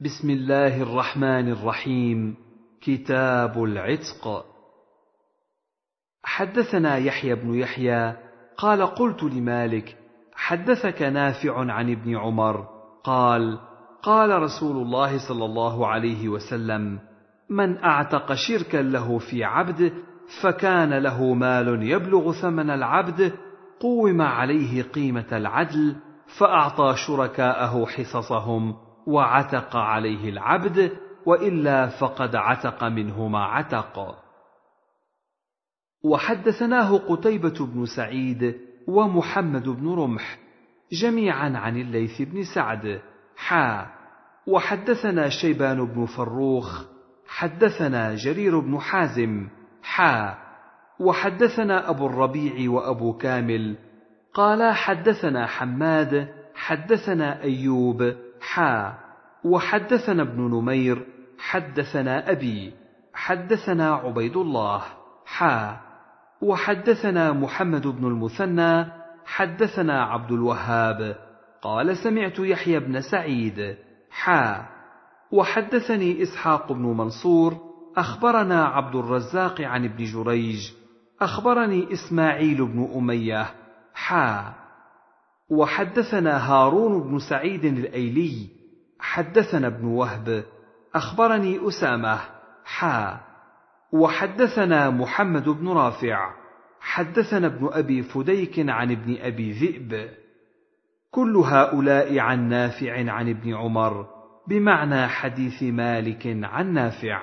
بسم الله الرحمن الرحيم. كتاب العتق. حدثنا يحيى بن يحيى قال قلت لمالك حدثك نافع عن ابن عمر. قال قال رسول الله صلى الله عليه وسلم من أعتق شركا له في عبد فكان له مال يبلغ ثمن العبد قوم عليه قيمة العدل فأعطى شركاءه حصصهم. وعتق عليه العبد وإلا فقد عتق منه ما عتق. وحدثناه قتيبة بن سعيد ومحمد بن رمح جميعا عن الليث بن سعد. حا. وحدثنا شيبان بن فروخ حدثنا جرير بن حازم. حا. وحدثنا أبو الربيع وأبو كامل. قالا حدثنا حماد حدثنا أيوب حا وحدثنا ابن نمير حدثنا أبي حدثنا عبيد الله حا وحدثنا محمد بن المثنى حدثنا عبد الوهاب قال سمعت يحيى بن سعيد حا وحدثني إسحاق بن منصور أخبرنا عبد الرزاق عن ابن جريج أخبرني إسماعيل بن أمية حا وحدثنا هارون بن سعيد الأيلي حدثنا ابن وهب أخبرني أسامة حا. وحدثنا محمد بن رافع حدثنا ابن أبي فديك عن ابن أبي ذئب. كل هؤلاء عن نافع عن ابن عمر بمعنى حديث مالك عن نافع.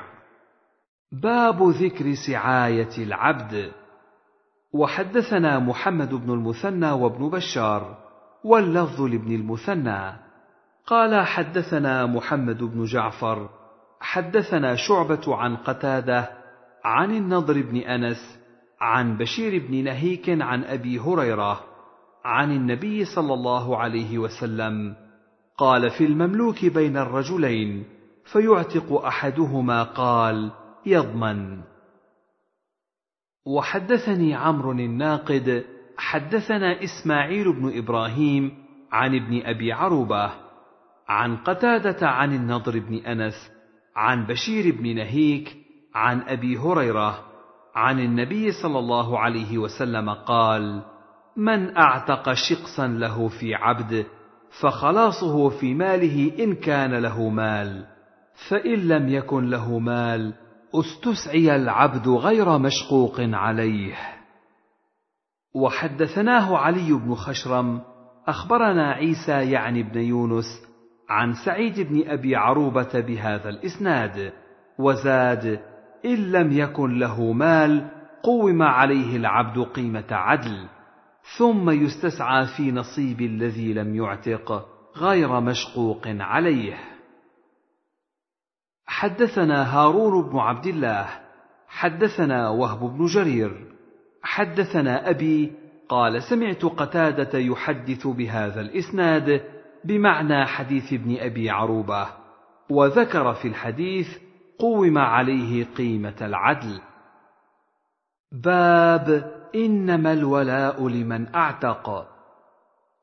باب ذكر سعاية العبد. وحدثنا محمد بن المثنى وابن بشار. واللفظ لابن المثنى. قال حدثنا محمد بن جعفر حدثنا شعبة عن قتادة عن النضر بن أنس عن بشير بن نهيك عن أبي هريرة عن النبي صلى الله عليه وسلم. قال في المملوك بين الرجلين فيعتق أحدهما قال يضمن. وحدثني عمرو الناقد حدثنا إسماعيل بن إبراهيم عن ابن أبي عروبة عن قتادة عن النضر بن أنس عن بشير بن نهيك عن أبي هريرة عن النبي صلى الله عليه وسلم قال من أعتق شقصا له في عبد فخلاصه في ماله إن كان له مال فإن لم يكن له مال استسعي العبد غير مشقوق عليه. وحدثناه علي بن خشرم أخبرنا عيسى يعني بن يونس عن سعيد بن أبي عروبة بهذا الإسناد وزاد إن لم يكن له مال قوم عليه العبد قيمة عدل ثم يستسعى في نصيب الذي لم يعتق غير مشقوق عليه. حدثنا هارون بن عبد الله حدثنا وهب بن جرير حدثنا أبي قال سمعت قتادة يحدث بهذا الإسناد بمعنى حديث ابن أبي عروبة وذكر في الحديث قوم عليه قيمة العدل. باب إنما الولاء لمن أعتق.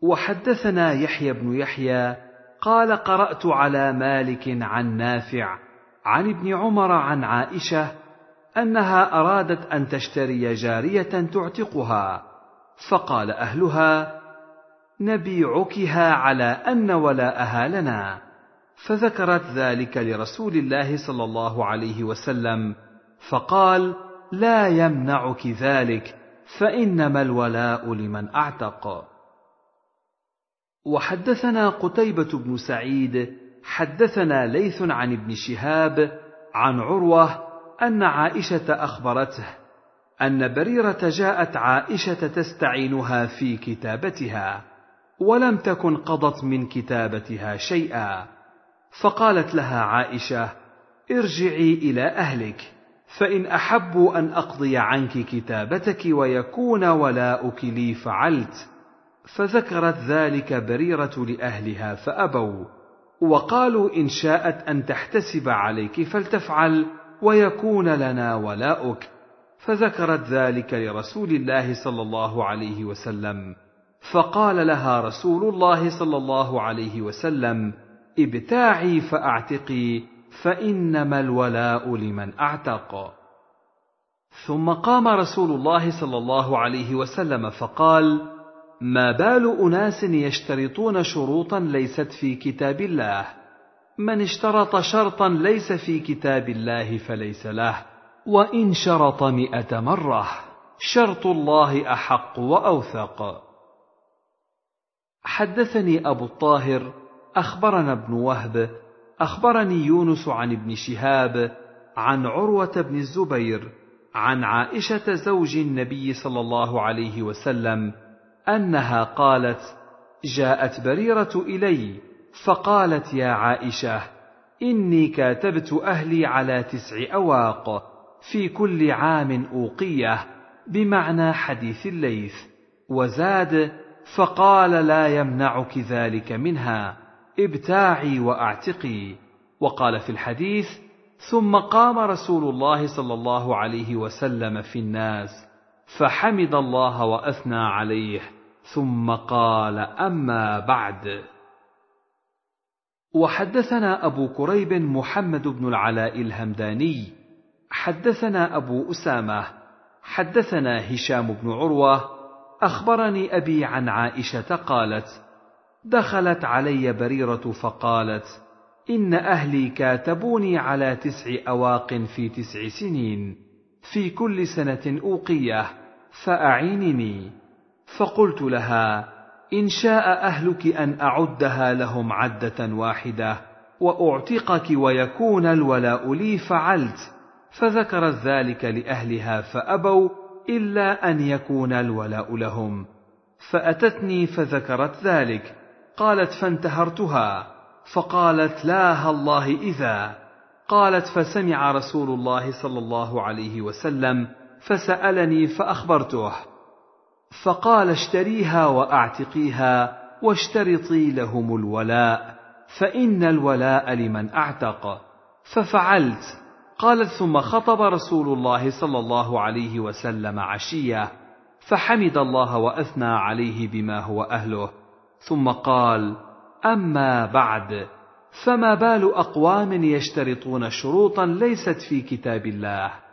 وحدثنا يحيى بن يحيى قال قرأت على مالك عن نافع عن ابن عمر عن عائشة أنها أرادت أن تشتري جارية تعتقها. فقال أهلها نبيعكها على أن ولاءها لنا. فذكرت ذلك لرسول الله صلى الله عليه وسلم. فقال لا يمنعك ذلك فإنما الولاء لمن أعتق. وحدثنا قتيبة بن سعيد حدثنا ليث عن ابن شهاب عن عروة أن عائشة أخبرته أن بريرة جاءت عائشة تستعينها في كتابتها ولم تكن قضت من كتابتها شيئا. فقالت لها عائشة ارجعي إلى أهلك فإن احبوا أن أقضي عنك كتابتك ويكون ولاؤك لي فعلت. فذكرت ذلك بريرة لأهلها فأبوا وقالوا إن شاءت أن تحتسب عليك فلتفعل. ويكون لنا ولاؤك. فذكرت ذلك لرسول الله صلى الله عليه وسلم. فقال لها رسول الله صلى الله عليه وسلم ابتاعي فأعتقي فإنما الولاء لمن أعتق. ثم قام رسول الله صلى الله عليه وسلم فقال ما بال أناس يشترطون شروطا ليست في كتاب الله؟ من اشترط شرطا ليس في كتاب الله فليس له وإن شرط مائه مرة. شرط الله أحق وأوثق. حدثني أبو الطاهر أخبرنا ابن وهب أخبرني يونس عن ابن شهاب عن عروة بن الزبير عن عائشة زوج النبي صلى الله عليه وسلم أنها قالت جاءت بريرة إلي فقالت يا عائشة إني كاتبت أهلي على تسع أواق في كل عام أوقية بمعنى حديث الليث. وزاد فقال لا يمنعك ذلك منها ابتاعي وأعتقي. وقال في الحديث ثم قام رسول الله صلى الله عليه وسلم في الناس فحمد الله وأثنى عليه ثم قال أما بعد. وحدثنا أبو كريب محمد بن العلاء الهمداني حدثنا أبو أسامة حدثنا هشام بن عروة أخبرني أبي عن عائشة قالت دخلت علي بريرة فقالت إن أهلي كاتبوني على تسع أواق في تسع سنين في كل سنة أوقية فأعينني. فقلت لها إن شاء أهلك أن أعدها لهم عدة واحدة وأعتقك ويكون الولاء لي فعلت فذكرت ذلك لأهلها فأبوا إلا أن يكون الولاء لهم. فأتتني فذكرت ذلك قالت فانتهرتها فقالت لا الله إذا؟ قالت فسمع رسول الله صلى الله عليه وسلم فسألني فأخبرته. فقال اشتريها وأعتقيها واشترطي لهم الولاء فإن الولاء لمن أعتق. ففعلت. قالت ثم خطب رسول الله صلى الله عليه وسلم عشية فحمد الله وأثنى عليه بما هو أهله. ثم قال أما بعد فما بال أقوام يشترطون شروطا ليست في كتاب الله.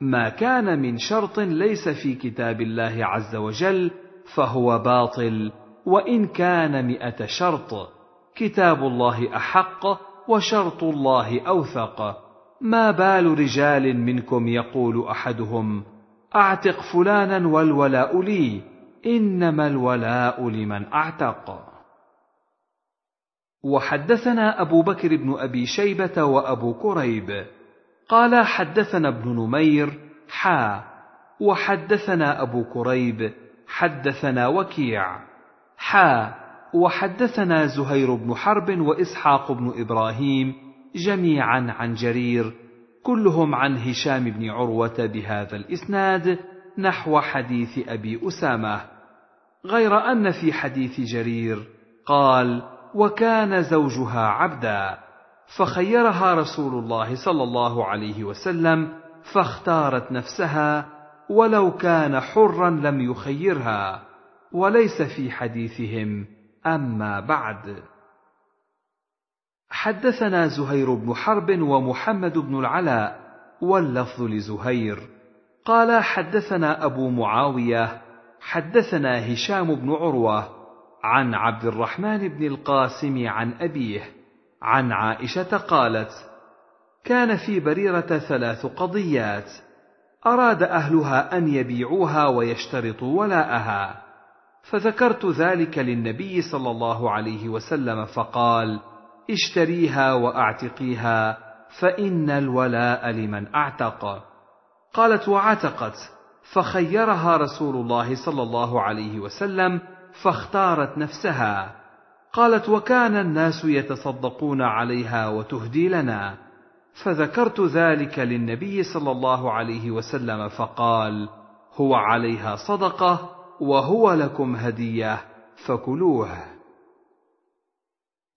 ما كان من شرط ليس في كتاب الله عز وجل فهو باطل. وإن كان مئة شرط كتاب الله أحق وشرط الله أوثق. ما بال رجال منكم يقول أحدهم أعتق فلانا والولاء لي إنما الولاء لمن أعتق. وحدثنا أبو بكر بن أبي شيبة وأبو كريب. قال حدثنا ابن نمير حا. وحدثنا أبو كريب حدثنا وكيع. حا. وحدثنا زهير بن حرب وإسحاق بن إبراهيم جميعا عن جرير كلهم عن هشام بن عروة بهذا الإسناد نحو حديث أبي أسامة. غير أن في حديث جرير قال وكان زوجها عبدا فخيرها رسول الله صلى الله عليه وسلم فاختارت نفسها ولو كان حرا لم يخيرها وليس في حديثهم أما بعد. حدثنا زهير بن حرب ومحمد بن العلاء واللفظ لزهير. قال حدثنا أبو معاوية حدثنا هشام بن عروة عن عبد الرحمن بن القاسم عن أبيه عن عائشة قالت كان في بريرة ثلاث قضيات أراد أهلها أن يبيعوها ويشترطوا ولاءها فذكرت ذلك للنبي صلى الله عليه وسلم فقال اشتريها وأعتقيها فإن الولاء لمن أعتق. قالت وعتقت فخيرها رسول الله صلى الله عليه وسلم فاختارت نفسها. قالت وكان الناس يتصدقون عليها وتهدي لنا. فذكرت ذلك للنبي صلى الله عليه وسلم فقال هو عليها صدقة وهو لكم هدية فكلوه.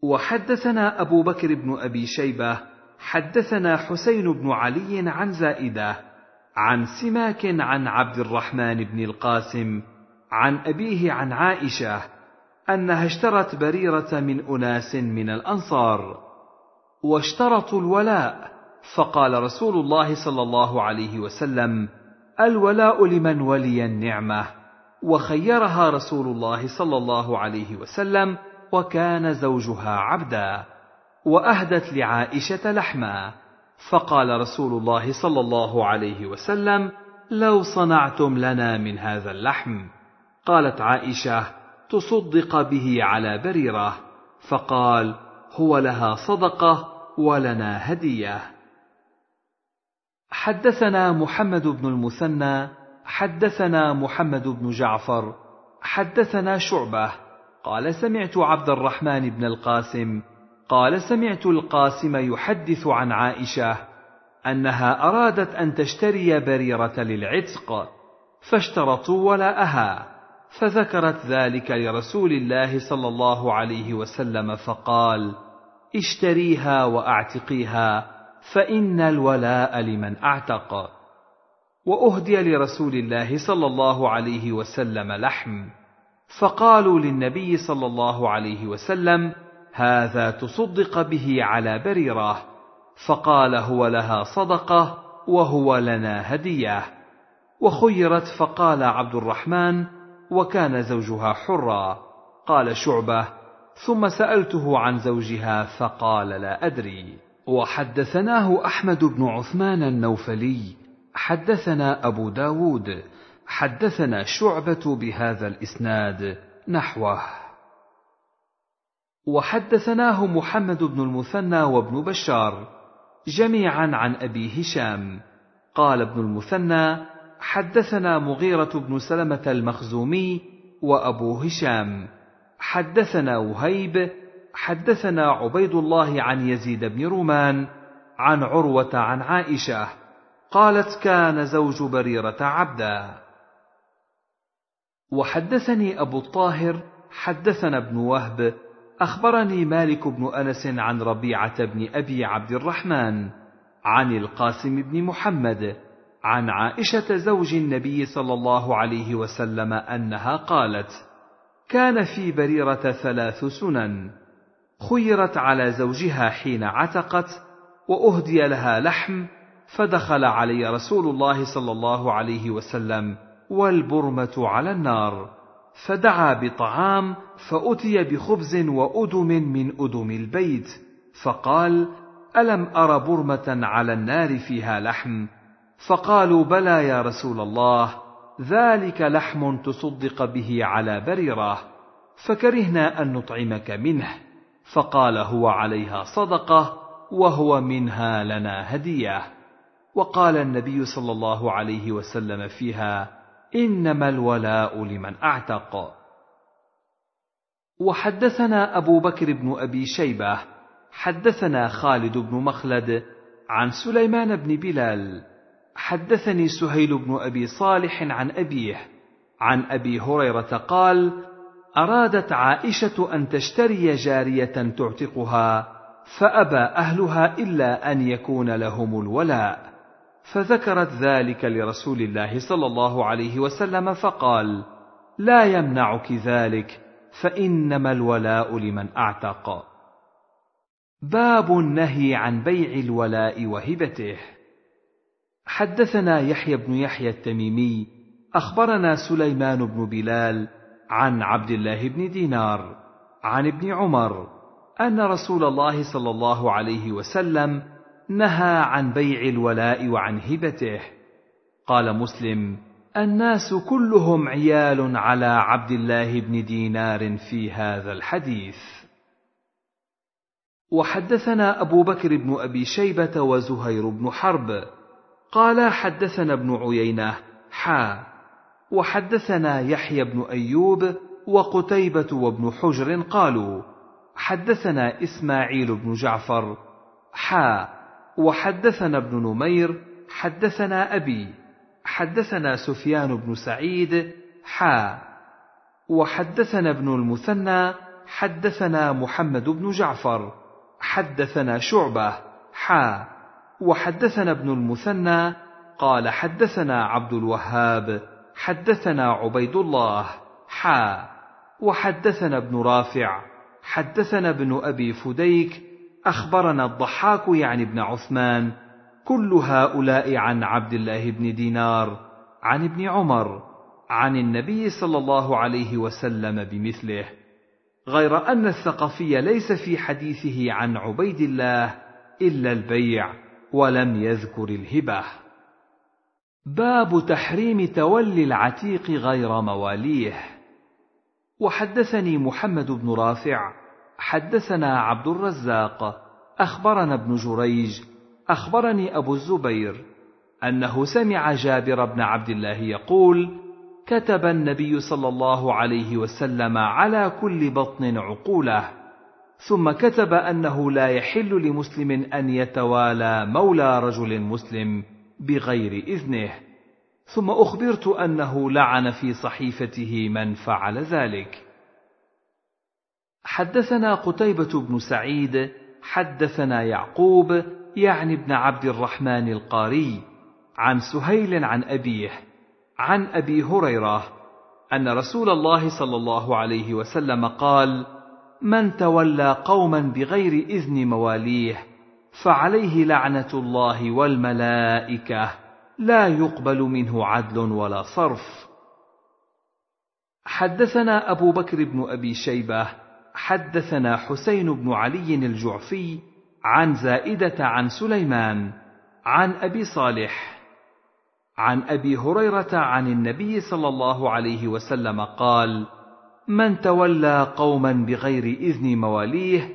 وحدثنا أبو بكر بن أبي شيبة حدثنا حسين بن علي عن زائدة عن سماك عن عبد الرحمن بن القاسم عن أبيه عن عائشة أنها اشترت بريرة من أناس من الأنصار واشترطوا الولاء. فقال رسول الله صلى الله عليه وسلم الولاء لمن ولي النعمة. وخيرها رسول الله صلى الله عليه وسلم وكان زوجها عبدا وأهدت لعائشة لحما. فقال رسول الله صلى الله عليه وسلم لو صنعتم لنا من هذا اللحم. قالت عائشة تصدق به على بريرة فقال هو لها صدقة ولنا هدية. حدثنا محمد بن المثنى حدثنا محمد بن جعفر حدثنا شعبة قال سمعت عبد الرحمن بن القاسم. قال سمعت القاسم يحدث عن عائشة أنها أرادت أن تشتري بريرة للعتق فاشترطوا ولاءها. فذكرت ذلك لرسول الله صلى الله عليه وسلم فقال اشتريها وأعتقيها فإن الولاء لمن أعتق. وأهدي لرسول الله صلى الله عليه وسلم لحم. فقالوا للنبي صلى الله عليه وسلم هذا تصدق به على بريرة. فقال هو لها صدقة وهو لنا هدية. وخيرت فقال عبد الرحمن وكان زوجها حرا. قال شعبة ثم سألته عن زوجها فقال لا أدري. وحدثناه أحمد بن عثمان النوفلي. حدثنا أبو داود. حدثنا شعبة بهذا الإسناد نحوه. وحدثناه محمد بن المثنى وابن بشار جميعا عن أبي هشام. قال ابن المثنى حدثنا مغيرة بن سلمة المخزومي وأبو هشام. حدثنا وهيب. حدثنا عبيد الله عن يزيد بن رومان عن عروة عن عائشة. قالت كان زوج بريرة عبدا. وحدثني أبو الطاهر. حدثنا ابن وهب. أخبرني مالك بن أنس عن ربيعة بن أبي عبد الرحمن عن القاسم بن محمد عن عائشة زوج النبي صلى الله عليه وسلم أنها قالت كان في بريرة ثلاث سنن خيرت على زوجها حين عتقت وأهدي لها لحم فدخل علي رسول الله صلى الله عليه وسلم والبرمة على النار فدعا بطعام فأتي بخبز وأدم من أدم البيت فقال ألم أر برمة على النار فيها لحم؟ فقالوا بلى يا رسول الله ذلك لحم تصدق به على بريره فكرهنا أن نطعمك منه فقال هو عليها صدقة وهو منها لنا هدية. وقال النبي صلى الله عليه وسلم فيها إنما الولاء لمن أعتق. وحدثنا أبو بكر بن أبي شيبة حدثنا خالد بن مخلد عن سليمان بن بلال حدثني سهيل بن أبي صالح عن أبيه عن أبي هريرة قال أرادت عائشة أن تشتري جارية تعتقها فأبى أهلها إلا أن يكون لهم الولاء. فذكرت ذلك لرسول الله صلى الله عليه وسلم فقال لا يمنعك ذلك فإنما الولاء لمن أعتق. باب النهي عن بيع الولاء وهبته. حدثنا يحيى بن يحيى التميمي أخبرنا سليمان بن بلال عن عبد الله بن دينار عن ابن عمر أن رسول الله صلى الله عليه وسلم نهى عن بيع الولاء وعن هبته. قال مسلم الناس كلهم عيال على عبد الله بن دينار في هذا الحديث. وحدثنا أبو بكر بن أبي شيبة وزهير بن حرب قال حدثنا ابن عيينة حا وحدثنا يحيى بن أيوب وقتيبة وابن حجر قالوا حدثنا إسماعيل بن جعفر حا وحدثنا ابن نمير حدثنا أبي حدثنا سفيان بن سعيد حا وحدثنا ابن المثنى حدثنا محمد بن جعفر حدثنا شعبة حا وحدثنا ابن المثنى قال حدثنا عبد الوهاب حدثنا عبيد الله حا. وحدثنا ابن رافع حدثنا ابن أبي فديك أخبرنا الضحاك يعني ابن عثمان كل هؤلاء عن عبد الله بن دينار عن ابن عمر عن النبي صلى الله عليه وسلم بمثله. غير أن الثقفي ليس في حديثه عن عبيد الله إلا البيع. ولم يذكر الهبة. باب تحريم تولي العتيق غير مواليه. وحدثني محمد بن رافع حدثنا عبد الرزاق أخبرنا ابن جريج أخبرني أبو الزبير أنه سمع جابر بن عبد الله يقول كتب النبي صلى الله عليه وسلم على كل بطن عقولة. ثم كتب أنه لا يحل لمسلم أن يتوالى مولى رجل مسلم بغير إذنه. ثم أخبرت أنه لعن في صحيفته من فعل ذلك. حدثنا قتيبة بن سعيد حدثنا يعقوب يعني ابن عبد الرحمن القاري عن سهيل عن أبيه عن أبي هريرة أن رسول الله صلى الله عليه وسلم قال من تولى قوما بغير إذن مواليه فعليه لعنة الله والملائكة. لا يقبل منه عدل ولا صرف. حدثنا أبو بكر بن أبي شيبة حدثنا حسين بن علي الجعفي عن زائدة عن سليمان عن أبي صالح عن أبي هريرة عن النبي صلى الله عليه وسلم قال من تولى قوما بغير إذن مواليه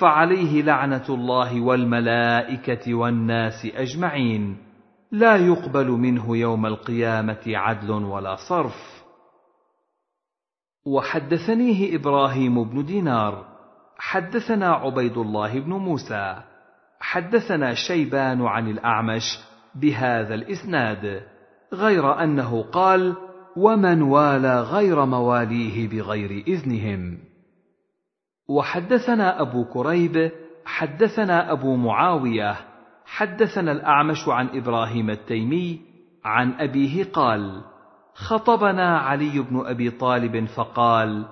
فعليه لعنة الله والملائكة والناس أجمعين. لا يقبل منه يوم القيامة عدل ولا صرف. وحدثنيه إبراهيم بن دينار حدثنا عبيد الله بن موسى حدثنا شيبان عن الأعمش بهذا الإسناد غير أنه قال ومن والى غير مواليه بغير اذنهم. وحدثنا ابو كريب حدثنا ابو معاويه حدثنا الاعمش عن إبراهيم التيمي عن ابيه قال خطبنا علي بن ابي طالب فقال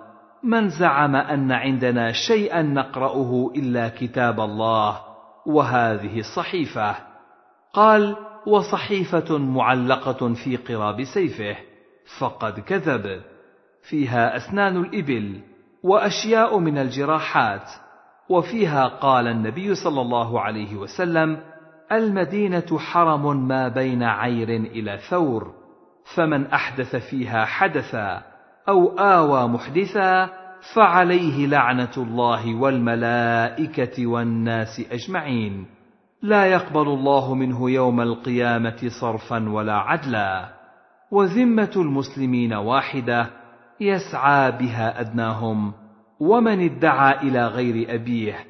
من زعم أن عندنا شيئا نقرأه إلا كتاب الله وهذه الصحيفه قال وصحيفة معلقة في قراب سيفه. فقد كذب. فيها أسنان الإبل وأشياء من الجراحات. وفيها قال النبي صلى الله عليه وسلم المدينة حرم ما بين عير إلى ثور فمن أحدث فيها حدثا أو آوى محدثا فعليه لعنة الله والملائكة والناس أجمعين. لا يقبل الله منه يوم القيامة صرفا ولا عدلا. وذمة المسلمين واحدة يسعى بها أدناهم ومن ادعى إلى غير أبيه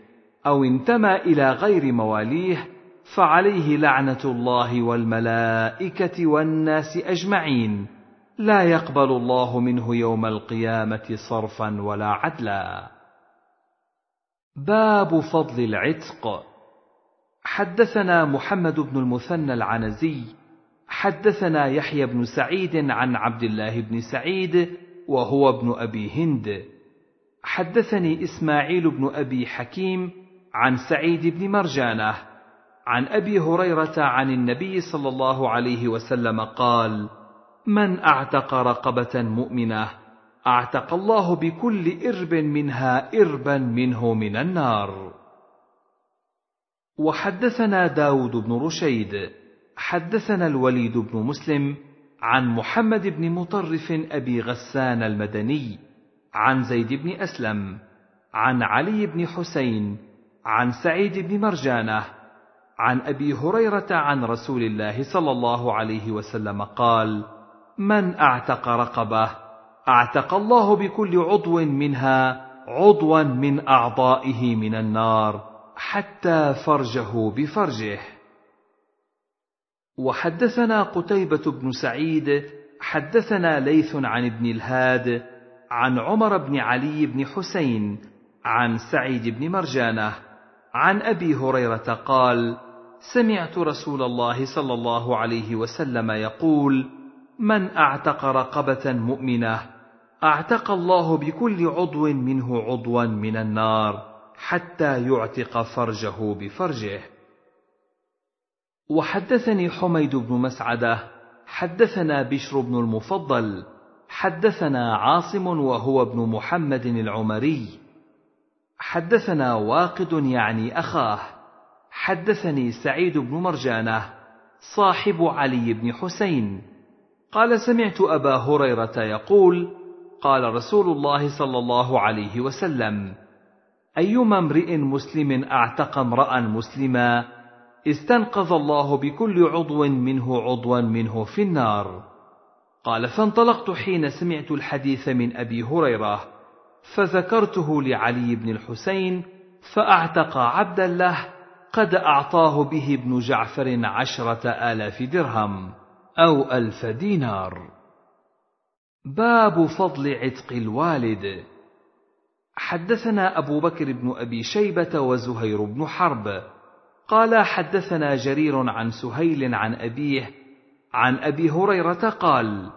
أو انتمى إلى غير مواليه فعليه لعنة الله والملائكة والناس أجمعين. لا يقبل الله منه يوم القيامة صرفا ولا عدلا. باب فضل العتق. حدثنا محمد بن المثنى العنزي حدثنا يحيى بن سعيد عن عبد الله بن سعيد وهو ابن أبي هند. حدثني إسماعيل بن أبي حكيم عن سعيد بن مرجانة عن أبي هريرة عن النبي صلى الله عليه وسلم قال من أعتق رقبة مؤمنة أعتق الله بكل إرب منها إربا منه من النار. وحدثنا داود بن رشيد حدثنا الوليد بن مسلم عن محمد بن مطرف أبي غسان المدني عن زيد بن أسلم عن علي بن حسين عن سعيد بن مرجانة عن أبي هريرة عن رسول الله صلى الله عليه وسلم قال من أعتق رقبة أعتق الله بكل عضو منها عضوا من أعضائه من النار حتى فرجه بفرجه. وحدثنا قتيبة بن سعيد حدثنا ليث عن ابن الهاد عن عمر بن علي بن حسين عن سعيد بن مرجانة عن أبي هريرة قال: سمعت رسول الله صلى الله عليه وسلم يقول: من أعتق رقبة مؤمنة أعتق الله بكل عضو منه عضوا من النار حتى يعتق فرجه بفرجه. وحدثني حميد بن مسعدة حدثنا بشر بن المفضل حدثنا عاصم وهو ابن محمد العمري. حدثنا واقد يعني أخاه حدثني سعيد بن مرجانة صاحب علي بن حسين. قال سمعت أبا هريرة يقول قال رسول الله صلى الله عليه وسلم أيما امرئ مسلم أعتق امرأ مسلما استنقذ الله بكل عضو منه عضوا منه في النار. قال فانطلقت حين سمعت الحديث من أبي هريرة فذكرته لعلي بن الحسين فأعتق عبدا له قد أعطاه به ابن جعفر عشرة آلاف درهم أو ألف دينار. باب فضل عتق الوالد. حدثنا أبو بكر بن أبي شيبة وزهير بن حرب قال حدثنا جرير عن سهيل عن أبيه عن أبي هريرة قال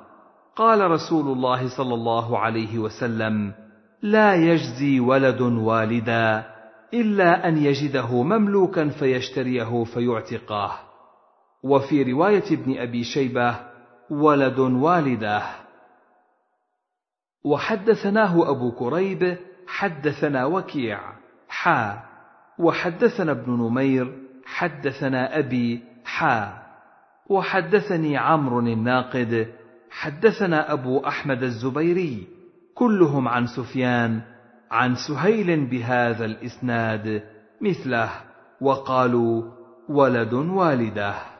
قال رسول الله صلى الله عليه وسلم لا يجزي ولد والدا إلا أن يجده مملوكا فيشتريه فيعتقه وفي رواية ابن أبي شيبة ولد والده. وحدثناه أبو كريب حدثنا وكيع حا. وحدثنا ابن نمير حدثنا أبي حا وحدثني عمرو الناقد حدثنا أبو أحمد الزبيري كلهم عن سفيان عن سهيل بهذا الإسناد مثله وقالوا ولد والده.